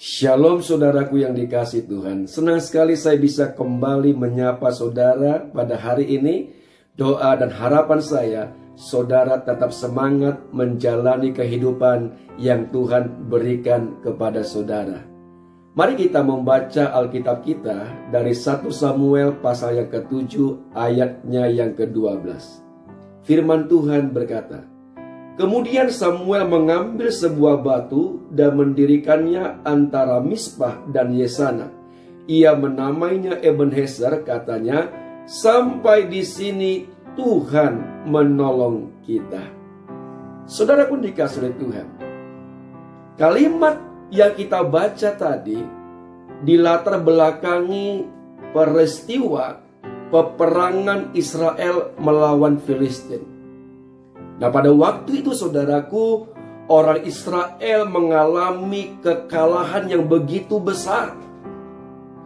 Shalom saudaraku yang dikasih Tuhan. Senang sekali saya bisa kembali menyapa saudara pada hari ini. Doa dan harapan saya, saudara tetap semangat menjalani kehidupan yang Tuhan berikan kepada saudara. Mari kita membaca Alkitab kita dari 1 Samuel pasal yang ke-7 ayatnya yang ke-12. Firman Tuhan berkata, Kemudian Samuel mengambil sebuah batu dan mendirikannya antara Misbah dan Yesana. Ia menamainya Ebenezer katanya, sampai di sini Tuhan menolong kita. Saudara pun dikasih oleh Tuhan. Kalimat yang kita baca tadi dilatar belakangi peristiwa peperangan Israel melawan Filistin. Nah pada waktu itu saudaraku orang Israel mengalami kekalahan yang begitu besar.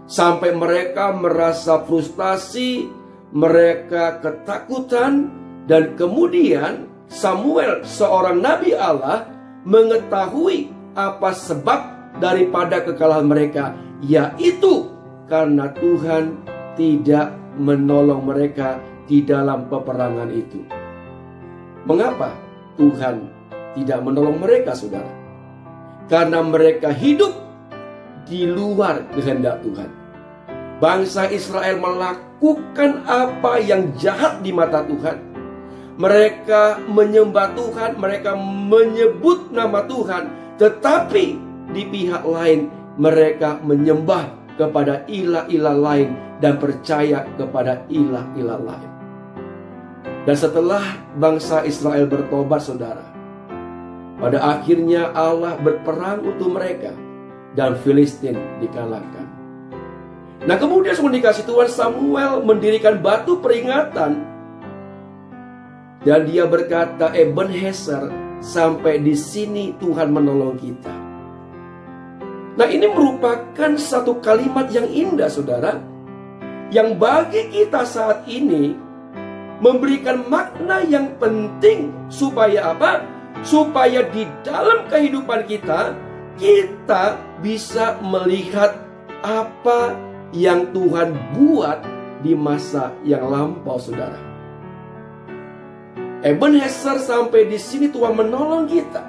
Sampai mereka merasa frustasi, mereka ketakutan dan kemudian Samuel seorang nabi Allah mengetahui apa sebab daripada kekalahan mereka yaitu karena Tuhan tidak menolong mereka di dalam peperangan itu. Mengapa Tuhan tidak menolong mereka, saudara? Karena mereka hidup di luar kehendak Tuhan. Bangsa Israel melakukan apa yang jahat di mata Tuhan. Mereka menyembah Tuhan, mereka menyebut nama Tuhan, tetapi di pihak lain mereka menyembah kepada ilah-ilah lain dan percaya kepada ilah-ilah lain. Dan setelah bangsa Israel bertobat saudara, pada akhirnya Allah berperang untuk mereka dan Filistin dikalahkan. Nah kemudian semua dikasih Tuhan Samuel mendirikan batu peringatan dan dia berkata Ebenezer sampai di sini Tuhan menolong kita. Nah ini merupakan satu kalimat yang indah saudara yang bagi kita saat ini memberikan makna yang penting supaya apa? Supaya di dalam kehidupan kita kita bisa melihat apa yang Tuhan buat di masa yang lampau, Saudara. Ebenezer sampai di sini Tuhan menolong kita.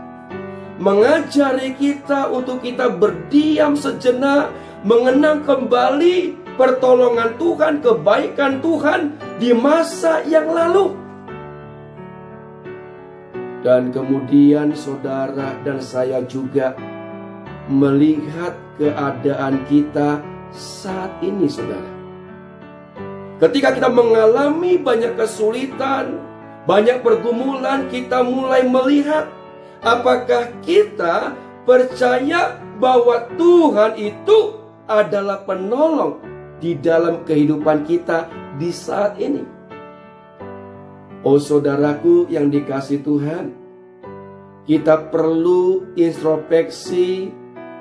Mengajari kita untuk kita berdiam sejenak, mengenang kembali pertolongan Tuhan, kebaikan Tuhan di masa yang lalu. Dan kemudian saudara dan saya juga melihat keadaan kita saat ini saudara. Ketika kita mengalami banyak kesulitan, banyak pergumulan, kita mulai melihat apakah kita percaya bahwa Tuhan itu adalah penolong di dalam kehidupan kita di saat ini. Oh saudaraku yang dikasih Tuhan, kita perlu introspeksi,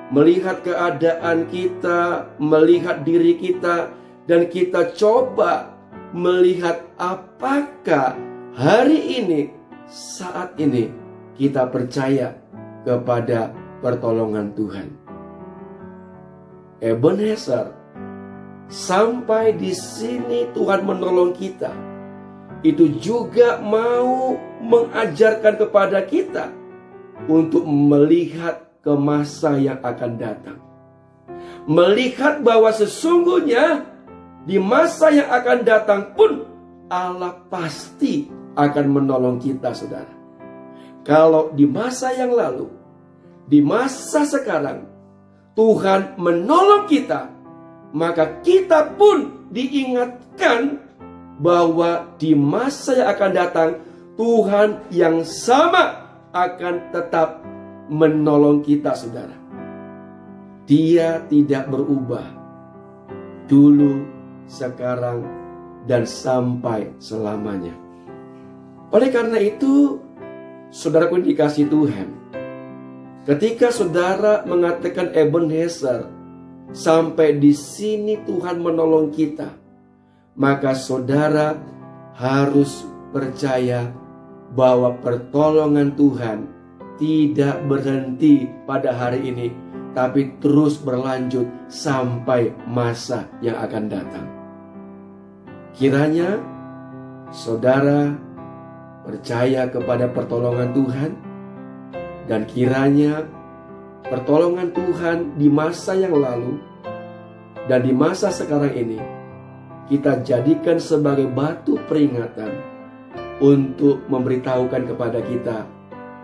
melihat keadaan kita, melihat diri kita, dan kita coba melihat apakah hari ini, saat ini, kita percaya kepada pertolongan Tuhan. Ebenezer Sampai di sini Tuhan menolong kita. Itu juga mau mengajarkan kepada kita untuk melihat ke masa yang akan datang. Melihat bahwa sesungguhnya di masa yang akan datang pun Allah pasti akan menolong kita, saudara. Kalau di masa yang lalu, di masa sekarang, Tuhan menolong kita maka kita pun diingatkan bahwa di masa yang akan datang Tuhan yang sama akan tetap menolong kita saudara. Dia tidak berubah dulu, sekarang, dan sampai selamanya. Oleh karena itu, saudara pun dikasih Tuhan. Ketika saudara mengatakan Ebenezer, Sampai di sini Tuhan menolong kita. Maka saudara harus percaya bahwa pertolongan Tuhan tidak berhenti pada hari ini, tapi terus berlanjut sampai masa yang akan datang. Kiranya saudara percaya kepada pertolongan Tuhan, dan kiranya pertolongan Tuhan di masa yang lalu dan di masa sekarang ini kita jadikan sebagai batu peringatan untuk memberitahukan kepada kita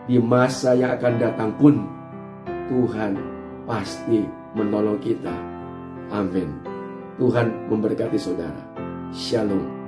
di masa yang akan datang pun Tuhan pasti menolong kita. Amin. Tuhan memberkati saudara. Shalom.